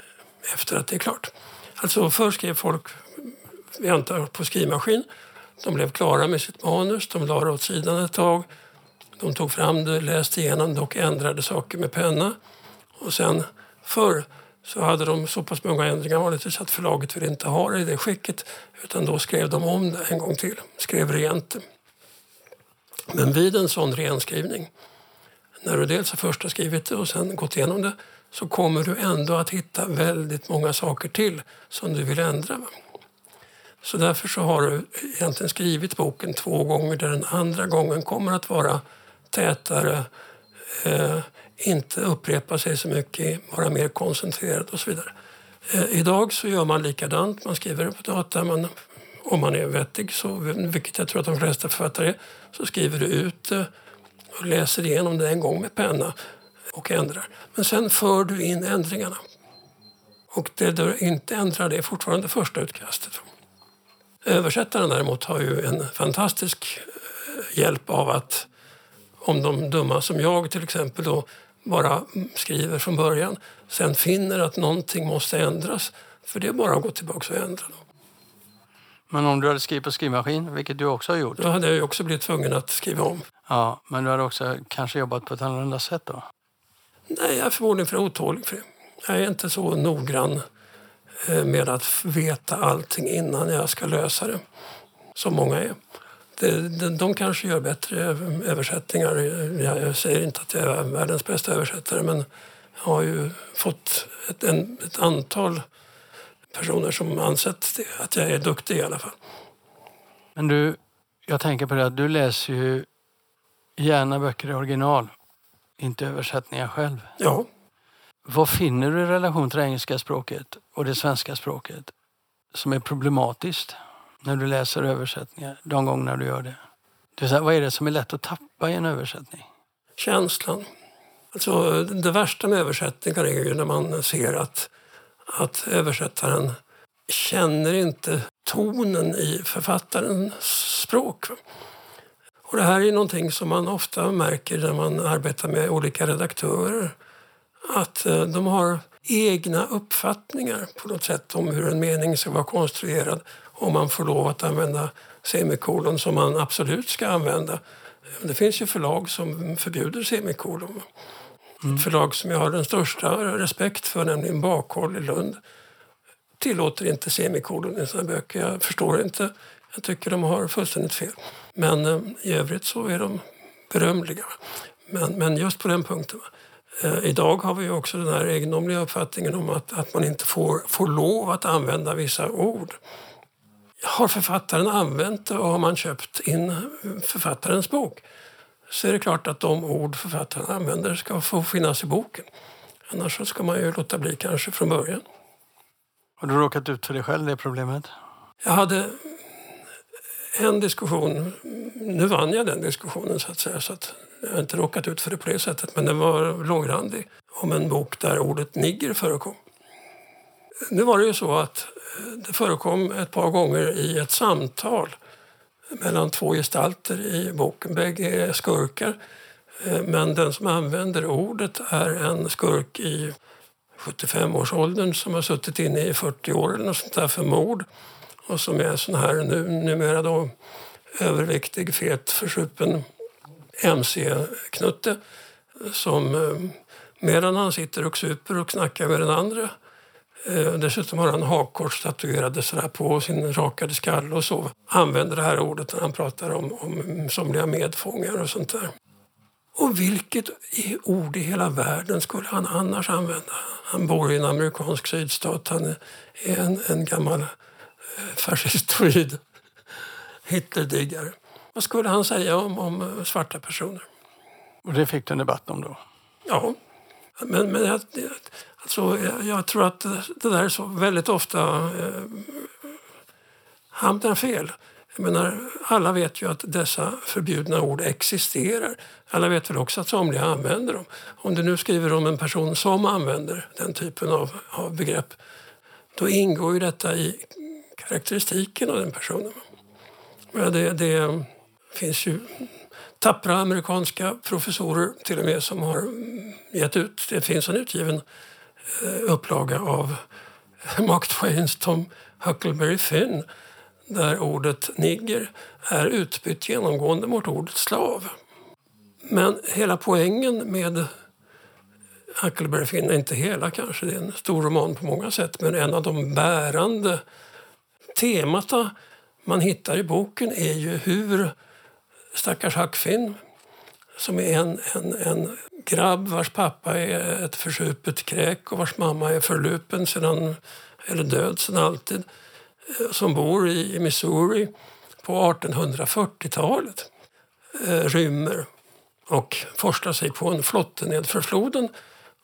efter att det är klart. Alltså förr skrev folk, vi antar på skrivmaskin. De blev klara med sitt manus, de la det åt sidan ett tag. De tog fram det, läste igenom det och ändrade saker med penna. Och sen förr så hade de så pass många ändringar vanligtvis att förlaget ville inte ha det i det skicket. Utan då skrev de om det en gång till, skrev rent men vid en sån renskrivning, när du dels har första skrivit det och sen gått igenom det, så kommer du ändå att hitta väldigt många saker till som du vill ändra. Så därför så har du egentligen skrivit boken två gånger där den andra gången kommer att vara tätare, eh, inte upprepa sig så mycket, vara mer koncentrerad och så vidare. Eh, idag så gör man likadant, man skriver det på data, man om man är vettig, så, vilket jag tror att de flesta författare är, så skriver du ut det och läser igenom det en gång med penna och ändrar. Men sen för du in ändringarna. Och det du inte ändrar det är fortfarande första utkastet. Översättaren däremot har ju en fantastisk eh, hjälp av att om de dumma som jag till exempel då bara skriver från början sen finner att någonting måste ändras. För det är bara att gå tillbaka och ändra. Då. Men om du hade skrivit på skrivmaskin, vilket du också har gjort? Då hade jag också blivit tvungen att skriva om. Ja, men du hade också kanske jobbat på ett annorlunda sätt då? Nej, jag är förmodligen för otålig för det. Jag är inte så noggrann eh, med att veta allting innan jag ska lösa det, som många är. De, kanske gör bättre översättningar. Jag säger inte att jag är världens bästa översättare men jag har ju fått ett, en, ett antal personer som ansett det, att jag är duktig i alla fall. Men du, jag tänker på det att du läser ju gärna böcker i original, inte översättningar själv. Ja. Vad finner du i relation till det engelska språket och det svenska språket som är problematiskt när du läser översättningar, de gånger du gör det? det är vad är det som är lätt att tappa i en översättning? Känslan. Alltså, det värsta med översättningar är ju när man ser att, att översättaren känner inte tonen i författarens språk. Och det här är någonting som man ofta märker när man arbetar med olika redaktörer. Att eh, de har egna uppfattningar på något sätt om hur en mening ska vara konstruerad. Om man får lov att använda semikolon som man absolut ska använda. Det finns ju förlag som förbjuder semikolon. Mm. Förlag som jag har den största respekt för, nämligen Bakhåll i Lund, tillåter inte semikolon i sina böcker. Jag förstår inte. Jag tycker de har fullständigt fel. Men eh, i övrigt så är de berömliga. Men, men just på den punkten. Eh, idag har vi också den här egendomliga uppfattningen om att, att man inte får, får lov att använda vissa ord. Har författaren använt det och har man köpt in författarens bok så är det klart att de ord författaren använder ska få finnas i boken. Annars ska man ju låta bli kanske från början. Har du råkat ut för det själv, det problemet? Jag hade en diskussion, nu vann jag den diskussionen så att säga, så att jag har inte råkat ut för det på det sättet, men den var långrandig, om en bok där ordet nigger förekom. Nu var det ju så att eh, det förekom ett par gånger i ett samtal mellan två gestalter i boken. Bägge är skurkar, eh, men den som använder ordet är en skurk i 75-årsåldern som har suttit inne i 40 år eller något sånt där för mord och som är sån här nu, numera då överviktig, fet, försupen mc-knutte som eh, medan han sitter och super och knackar med den andra eh, Dessutom har han hakkors tatuerade sådär på sin rakade skalle och så. Använder det här ordet när han pratar om, om somliga medfångar och sånt där. Och vilket ord i hela världen skulle han annars använda? Han bor i en amerikansk sydstat. Han är en, en gammal fascistoid Hitlerdiggare. Vad skulle han säga om, om svarta personer? Och det fick du en debatt om då? Ja. Men, men jag, alltså, jag, jag tror att det där så väldigt ofta eh, hamnar fel. Jag menar, alla vet ju att dessa förbjudna ord existerar. Alla vet väl också att somliga använder dem. Om du nu skriver om en person som använder den typen av, av begrepp då ingår ju detta i karaktäristiken av den personen. Det, det finns ju tappra amerikanska professorer till och med som har gett ut, det finns en utgiven eh, upplaga av Mark Twains Tom Huckleberry Finn där ordet nigger är utbytt genomgående mot ordet slav. Men hela poängen med Huckleberry Finn, inte hela kanske, det är en stor roman på många sätt, men en av de bärande temata man hittar i boken är ju hur stackars Huck Finn, som är en, en, en grabb vars pappa är ett försupet kräk och vars mamma är förlupen sedan, eller död sedan alltid, eh, som bor i Missouri på 1840-talet, eh, rymmer och forslar sig på en flotte nedför floden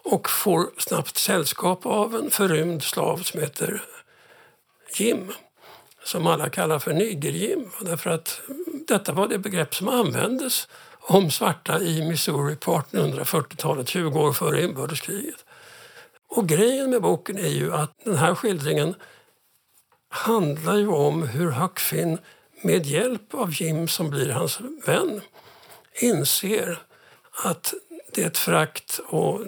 och får snabbt sällskap av en förrymd slav som heter Jim som alla kallar för niggerjim. Därför att detta var det begrepp som användes om svarta i Missouri på 1840-talet, 20 år före inbördeskriget. Och grejen med boken är ju att den här skildringen handlar ju om hur Huck Finn med hjälp av Jim, som blir hans vän, inser att det frakt och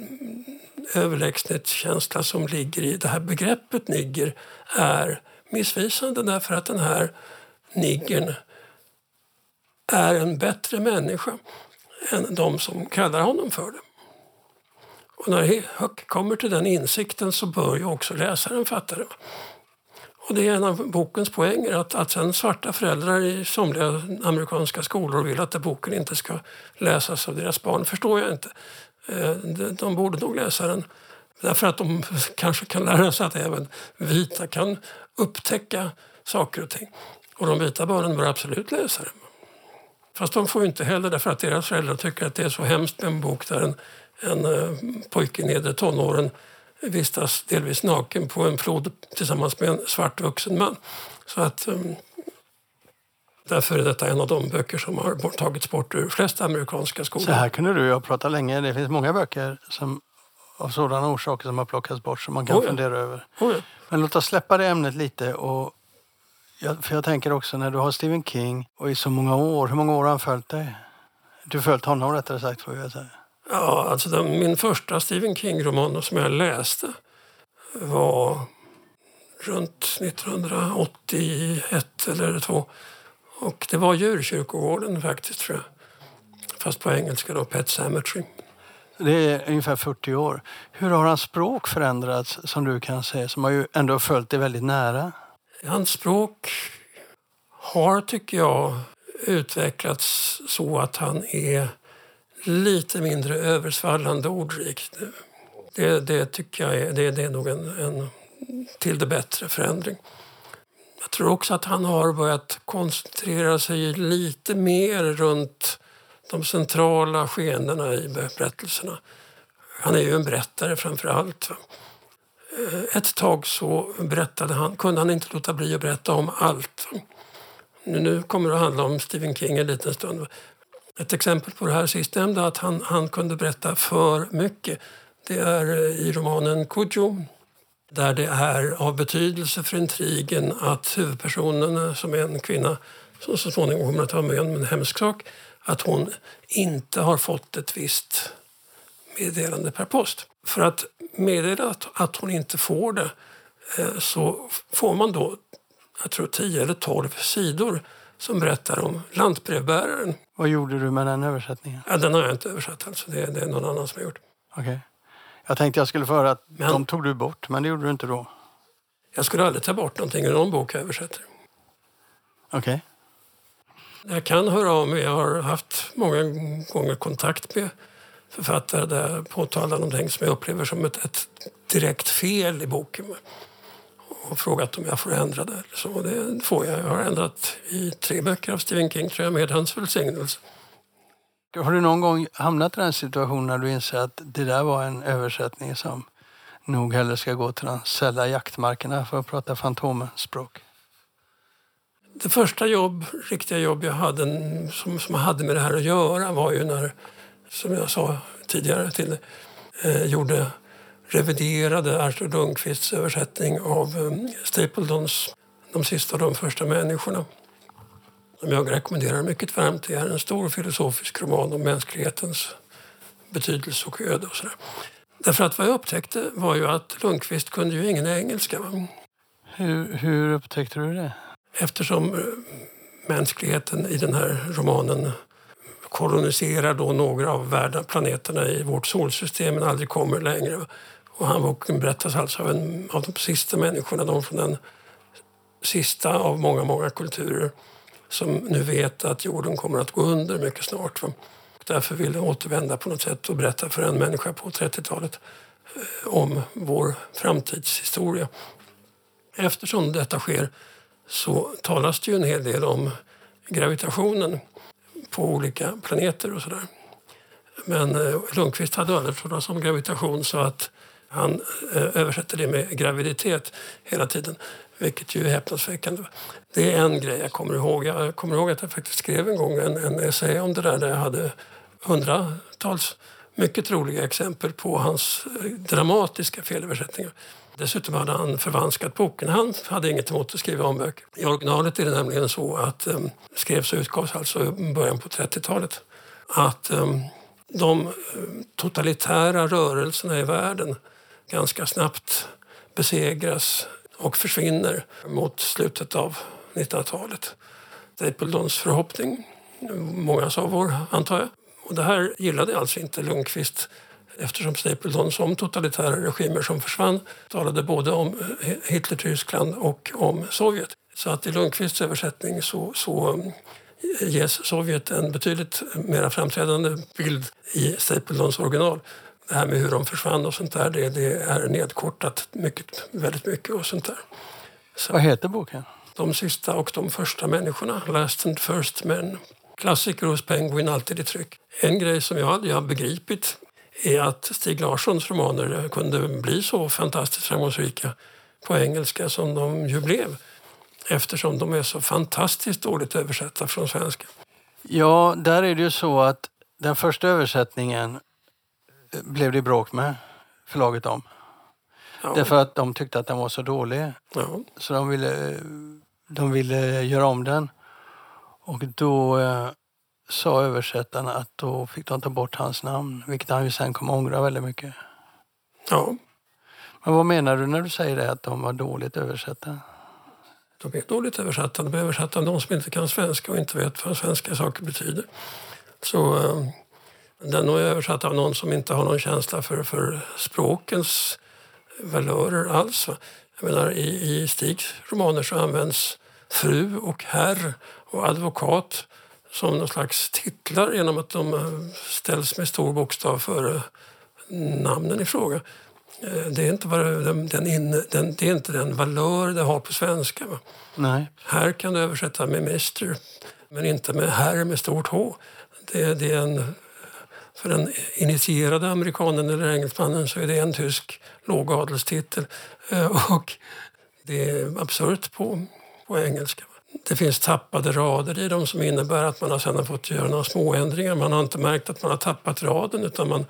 överlägsenhetskänsla som ligger i det här begreppet nigger är missvisande därför att den här niggern är en bättre människa än de som kallar honom för det. Och när Huck kommer till den insikten så bör ju också läsaren fatta det. Och det är en av bokens poänger att, att sen svarta föräldrar i somliga amerikanska skolor vill att boken inte ska läsas av deras barn förstår jag inte. Eh, de borde nog läsa den därför att de kanske kan lära sig att även vita kan upptäcka saker och ting. Och de vita barnen bör absolut läsa den. Fast de får inte heller därför att deras föräldrar tycker att det är så hemskt med en bok där en, en eh, pojke i nedre tonåren vistas delvis naken på en flod tillsammans med en svart vuxen man. Så att um, Därför är detta en av de böcker som har tagits bort ur flesta amerikanska skolor. Så här kunde du och jag prata länge. Det finns många böcker som av sådana orsaker som har plockats bort som man kan oh ja. fundera över. Oh ja. Men låt oss släppa det ämnet lite. Och jag, för jag tänker också när du har Stephen King och i så många år, hur många år har han följt dig? Du har följt honom rättare sagt får jag säga. Ja, alltså den, min första Stephen King-roman som jag läste var runt 1981 eller två. Och det var Djurkyrkogården faktiskt tror jag. Fast på engelska då, Pet Cemetery. Det är ungefär 40 år. Hur har hans språk förändrats som du kan säga, som har ju ändå följt dig väldigt nära? Hans språk har, tycker jag, utvecklats så att han är lite mindre översvallande ordrikt. Det, det tycker jag är, det, det är nog en, en till det bättre förändring. Jag tror också att han har börjat koncentrera sig lite mer runt de centrala skeendena i berättelserna. Han är ju en berättare framför allt. Eh, ett tag så berättade han, kunde han inte låta bli att berätta om allt. Nu kommer det att handla om Stephen King en liten stund. Ett exempel på det här sistnämnda, att han, han kunde berätta för mycket, det är eh, i romanen Kujo där det är av betydelse för intrigen att huvudpersonen, som är en kvinna som så småningom kommer att ta med om en hemsk sak, att hon inte har fått ett visst meddelande per post. För att meddela att hon inte får det eh, så får man då, jag tror 10 eller 12 sidor som berättar om lantbrevbäraren. Vad gjorde du med den översättningen? Ja, den har jag inte översatt. Alltså. Det, det är någon annan som har gjort. Okay. Jag tänkte jag skulle få höra att men, de tog du bort, men det gjorde du inte då. Jag skulle aldrig ta bort någonting ur någon bok jag översätter. Okej. Okay. Jag kan höra av mig. Jag har haft många gånger kontakt med författare där jag påtalar någonting som jag upplever som ett, ett direkt fel i boken och frågat om jag får ändra det. Så det får jag. Jag har ändrat i tre böcker av Stephen King tror jag, med hans välsignelse. Har du någon gång hamnat i den situationen när du inser att det där var en översättning som nog hellre ska gå till de sälla jaktmarkerna för att prata fantomspråk? Det första jobb, riktiga jobb jag hade som, som hade med det här att göra var ju när, som jag sa tidigare, till, eh, gjorde reviderade Arthur Lundqvists översättning av eh, Stapledons De sista och de första människorna. Som jag rekommenderar mycket varmt. Det är en stor filosofisk roman om mänsklighetens betydelse och öde. Och sådär. Därför att vad jag upptäckte var ju att Lundqvist kunde ju ingen engelska. Hur, hur upptäckte du det? Eftersom eh, mänskligheten i den här romanen koloniserar då några av världen, planeterna i vårt solsystem men aldrig kommer längre. Och han boken berättas alltså av, en, av de sista människorna, de från den sista av många, många kulturer som nu vet att jorden kommer att gå under mycket snart. Va? Därför vill de återvända på något sätt och berätta för en människa på 30-talet eh, om vår framtidshistoria. Eftersom detta sker så talas det ju en hel del om gravitationen på olika planeter och sådär. Men eh, Lundqvist hade aldrig talat om gravitation så att han eh, översätter det med graviditet hela tiden, vilket ju är häpnadsväckande. Det är en grej jag kommer ihåg. Jag kommer ihåg att jag faktiskt skrev en gång en, en essä om det där, där jag hade hundratals mycket roliga exempel på hans eh, dramatiska felöversättningar. Dessutom hade han förvanskat boken. Han hade inget emot att skriva om böcker. I originalet är det nämligen så att um, skrevs och utgavs alltså i början på 30-talet. Att um, de eh, totalitära rörelserna i världen ganska snabbt besegras och försvinner mot slutet av 1900-talet. Stapledons förhoppning, många av vår antar jag. Och det här gillade alltså inte Lundqvist eftersom Stapleton som totalitära regimer som försvann talade både om eh, Hitler-Tyskland och om Sovjet. Så att i Lundqvists översättning så, så eh, ges Sovjet en betydligt mer framträdande bild i Stapletons original. Det här med hur de försvann och sånt där, det, det är nedkortat mycket, väldigt mycket och sånt där. Så, Vad heter boken? De sista och de första människorna, Last and First Men. Klassiker hos Penguin, alltid i tryck. En grej som jag hade begripit är att Stig Larssons romaner kunde bli så fantastiskt framgångsrika på engelska som de ju blev eftersom de är så fantastiskt dåligt översatta från svenska. Ja, där är det ju så att den första översättningen blev det bråk med förlaget om. Ja. Därför att de tyckte att den var så dålig. Ja. Så de ville, de ville göra om den. Och då eh, sa översättarna att då fick de ta bort hans namn, vilket han ju sen kom ångra väldigt mycket. Ja. Men vad menar du när du säger det, att de var dåligt översatta? De är dåligt översatta. De är översatta av de som inte kan svenska och inte vet vad svenska saker betyder. Så eh, den är översatt av någon som inte har någon känsla för, för språkens valörer alls. Jag menar, i, I Stigs romaner så används fru och herr och advokat som någon slags titlar genom att de eh, ställs med stor bokstav före namnen i fråga. Eh, det är inte, bara den, den, det är inte den valör det har på svenska. Nej. Här kan du översätta med Mr, men inte med herr med stort H. Det, det är en, för den initierade amerikanen eller engelsmannen så är det en tysk lågadelstitel. Eh, och det är absurt på, på engelska. Det finns tappade rader i dem som innebär att man har sedan fått göra några småändringar. Man har inte märkt att man har tappat raden utan man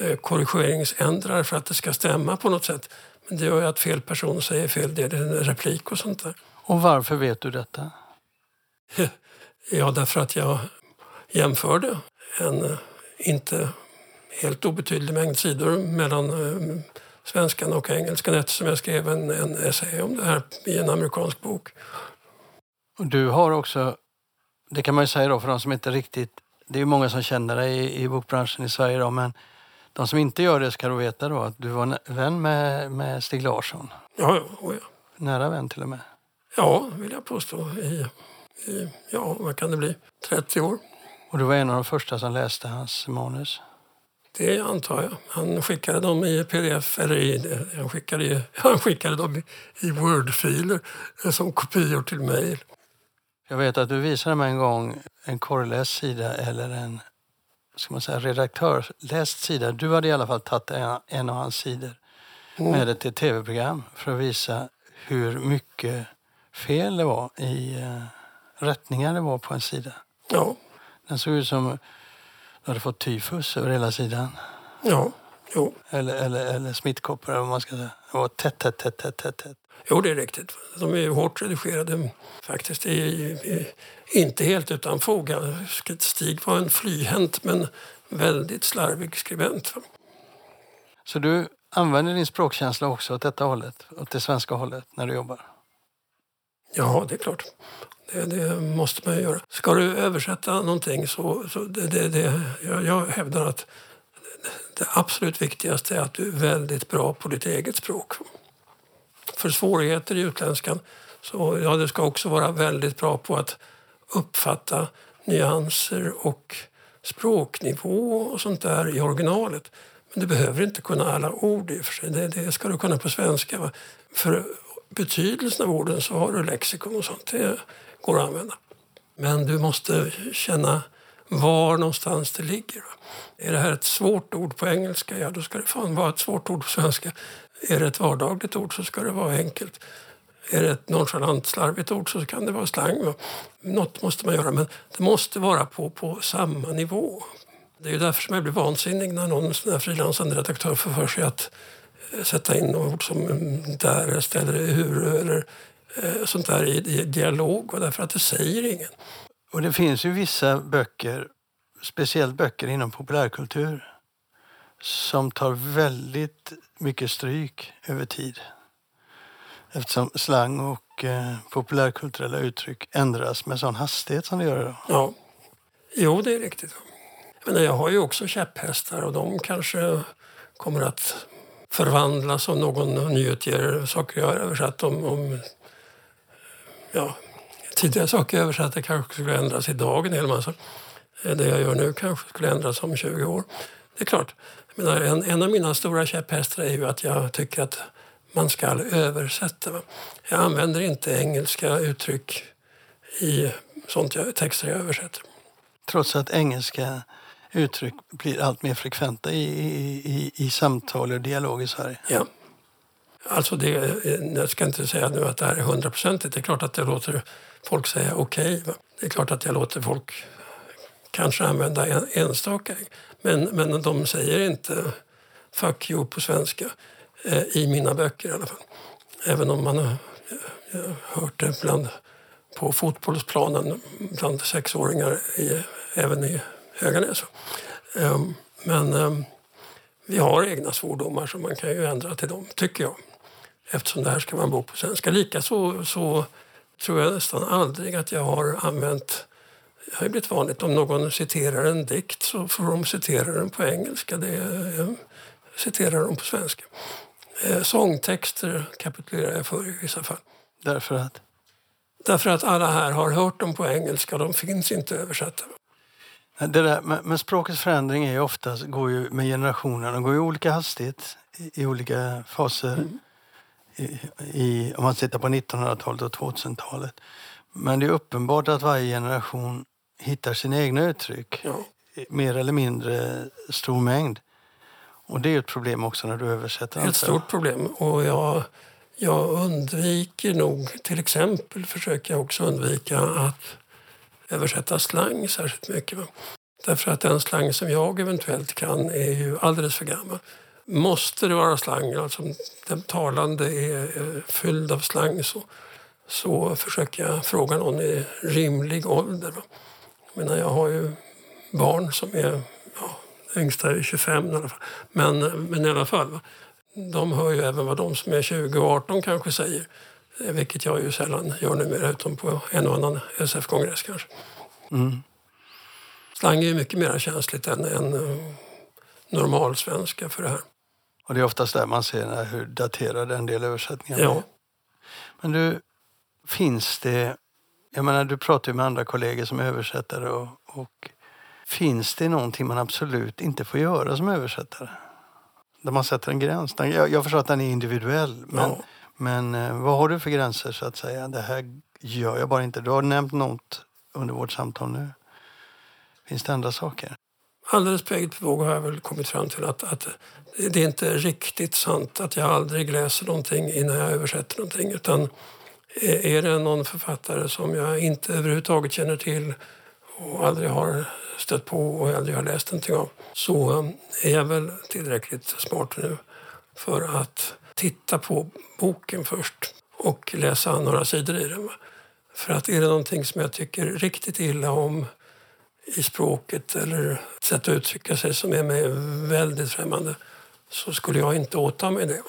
eh, korrigeringsändrar för att det ska stämma på något sätt. Men det gör ju att fel person säger fel del i en replik och sånt där. Och varför vet du detta? Ja, därför att jag jämförde en eh, inte helt obetydlig mängd sidor mellan eh, svenskan och engelskan eftersom jag skrev en, en essä om det här i en amerikansk bok. Du har också, det kan man ju säga då för de som inte riktigt, det är ju många som känner dig i, i bokbranschen i Sverige då, men de som inte gör det ska du veta då att du var vän med, med Stig Larsson. Ja, ja, ja. Nära vän till och med. Ja, vill jag påstå. I, i, ja, vad kan det bli? 30 år. Och du var en av de första som läste hans manus? Det antar jag. Han skickade dem i pdf, eller i, han, skickade, han skickade dem i, i Word-filer som kopior till mejl. Jag vet att du visade mig en gång en korrläst sida eller en ska man säga, redaktörläst sida. Du hade i alla fall tagit en, en av hans sidor mm. med det till tv-program för att visa hur mycket fel det var i uh, rättningar det var på en sida. Ja. Den såg ut som du hade fått tyfus över hela sidan. Ja, jo. Eller, eller, eller smittkoppor eller vad man ska säga. Det var tätt, tätt, tätt, tätt, tätt. tätt. Jo, det är riktigt. De är hårt redigerade faktiskt. I, i, inte helt utan fog. Stig var en flyhänt men väldigt slarvig skribent. Så du använder din språkkänsla också åt detta hållet, åt det svenska hållet, när du jobbar? Ja, det är klart. Det, det måste man göra. Ska du översätta någonting så... så det, det, det, jag, jag hävdar att det absolut viktigaste är att du är väldigt bra på ditt eget språk för svårigheter i utländskan. Så ja, du ska också vara väldigt bra på att uppfatta nyanser och språknivå och sånt där i originalet. Men du behöver inte kunna alla ord i och för sig. Det, det ska du kunna på svenska. Va? För betydelsen av orden så har du lexikon och sånt. Det går att använda. Men du måste känna var någonstans det ligger. Är det här ett svårt ord på engelska, ja då ska det fan vara ett svårt ord på svenska. Är det ett vardagligt ord så ska det vara enkelt. Är det ett nonchalant, slarvigt ord så kan det vara slang. Något måste man göra, men det måste vara på, på samma nivå. Det är därför som jag blir vansinnig när någon frilansande redaktör får för sig att eh, sätta in ord som mm, där ställer hur eller eh, sånt där i, i dialog, därför att det säger ingen. Och det finns ju vissa böcker, speciellt böcker inom populärkultur, som tar väldigt mycket stryk över tid. Eftersom slang och eh, populärkulturella uttryck ändras med sån hastighet som det gör idag. Ja, jo det är riktigt. Men jag har ju också käpphästar och de kanske kommer att förvandlas om någon nyutger saker jag har översatt. Om, om, ja, tidigare saker jag översatte kanske skulle ändras idag en hel massa. Det jag gör nu kanske skulle ändras om 20 år. Det är klart, menar, en, en av mina stora käpphästar är ju att jag tycker att man ska översätta. Jag använder inte engelska uttryck i sånt jag, texter jag översätter. Trots att engelska uttryck blir allt mer frekventa i, i, i, samtal och dialog i Sverige? Ja. Alltså det, eh, jag ska inte säga nu att det här är hundraprocentigt. Det är klart att jag låter folk säga okej. Okay. Det är klart att jag låter folk kanske använda en, enstaka. Men, men de säger inte fuck you på svenska eh, i mina böcker i alla fall. Även om man har, eh, hört det bland, på fotbollsplanen bland sexåringar i, även i Höganäs. Ehm, men ehm, vi har egna svordomar så man kan ju ändra till dem, tycker jag. Eftersom det här ska vara en bok på svenska. Likaså så tror jag nästan aldrig att jag har använt det har blivit vanligt om någon citerar en dikt så får de citera den på engelska. Det är, citerar de på svenska. Eh, sångtexter kapitulerar jag för i vissa fall. Därför att? Därför att alla här har hört dem på engelska. De finns inte översatta. Det där, men språkets förändring är ofta, går ju med generationerna. De går i olika hastighet i, i olika faser. Mm. I, om man tittar på 1900-talet och 2000-talet. Men det är uppenbart att varje generation hittar sina egna uttryck. Ja. Mer eller mindre stor mängd. Och det är ett problem också när du översätter. Det är ett stort problem. Och jag, jag undviker nog, till exempel försöker jag också undvika att översätta slang särskilt mycket. Därför att den slang som jag eventuellt kan är ju alldeles för gammal. Måste det vara slang, alltså den talande är fylld av slang så, så försöker jag fråga någon i rimlig ålder. Jag, menar, jag har ju barn som är, ja, yngsta är 25 i alla fall. Men, men i alla fall, de hör ju även vad de som är 20 och 18 kanske säger. Vilket jag ju sällan gör numera, utom på en och annan SF-kongress kanske. Mm. Slang är ju mycket mer känsligt än, än uh, normalsvenska för det här. Och det är oftast där man ser hur daterade en del översättningar är. Ja. Men du, finns det... Jag menar, du pratar ju med andra kollegor som är översättare och, och finns det någonting man absolut inte får göra som översättare? Där man sätter en gräns. Jag, jag förstår att den är individuell, men, ja. men eh, vad har du för gränser så att säga? Det här gör jag bara inte. Du har nämnt något under vårt samtal nu. Finns det andra saker? Alldeles på eget bevåg har jag väl kommit fram till att, att det är inte riktigt sant att jag aldrig läser någonting innan jag översätter någonting. Utan eh, är det någon författare som jag inte överhuvudtaget känner till och aldrig har stött på och aldrig har läst någonting av så eh, är jag väl tillräckligt smart nu för att titta på boken först och läsa några sidor i den. För att är det någonting som jag tycker riktigt illa om i språket eller sätt att uttrycka sig som är mig väldigt främmande så skulle jag inte åta mig det.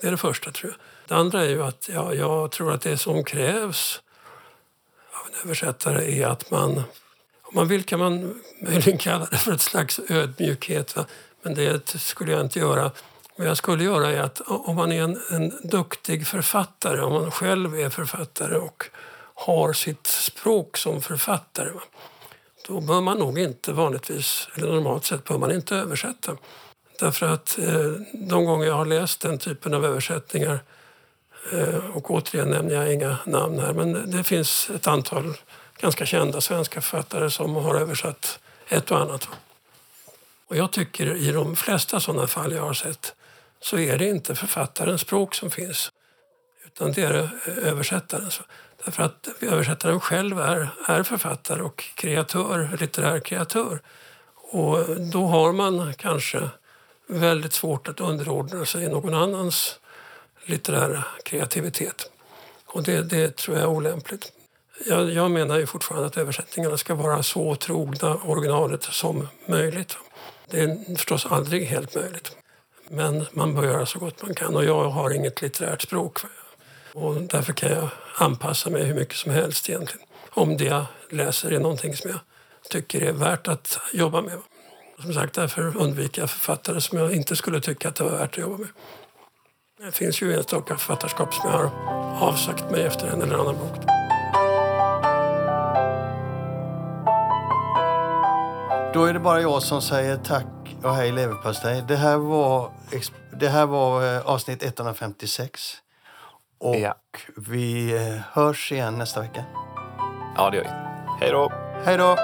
Det är det första, tror jag. Det andra är ju att jag, jag tror att det som krävs av en översättare är att man... Om man vill kan man möjligen kalla det för ett slags ödmjukhet. Va? Men det skulle jag inte göra. Vad jag skulle göra är att om man är en, en duktig författare, om man själv är författare och har sitt språk som författare, va? Då bör man nog inte vanligtvis, eller normalt sett, bör man inte översätta. Därför att eh, de gånger jag har läst den typen av översättningar eh, och återigen nämner jag inga namn här, men det finns ett antal ganska kända svenska författare som har översatt ett och annat. Och jag tycker i de flesta sådana fall jag har sett så är det inte författarens språk som finns utan det är översättarens. Därför att översättaren själv är, är författare och kreatör, litterär kreatör. Och då har man kanske väldigt svårt att underordna sig någon annans litterära kreativitet. Och det, det tror jag är olämpligt. Jag, jag menar ju fortfarande att översättningarna ska vara så trogna originalet som möjligt. Det är förstås aldrig helt möjligt. Men man bör göra så gott man kan och jag har inget litterärt språk. Och därför kan jag anpassa mig hur mycket som helst egentligen. Om det jag läser är någonting som jag tycker är värt att jobba med. Som sagt, därför undviker jag författare som jag inte skulle tycka att det var värt att jobba med. Det finns ju enstaka författarskap som jag har avsagt mig efter en eller annan bok. Då är det bara jag som säger tack och hej leverpastej. Det här var, det här var eh, avsnitt 156. Och Ja. vi eh, hörs igen nästa vecka. Ja, det gör vi. Hej då! Hej då!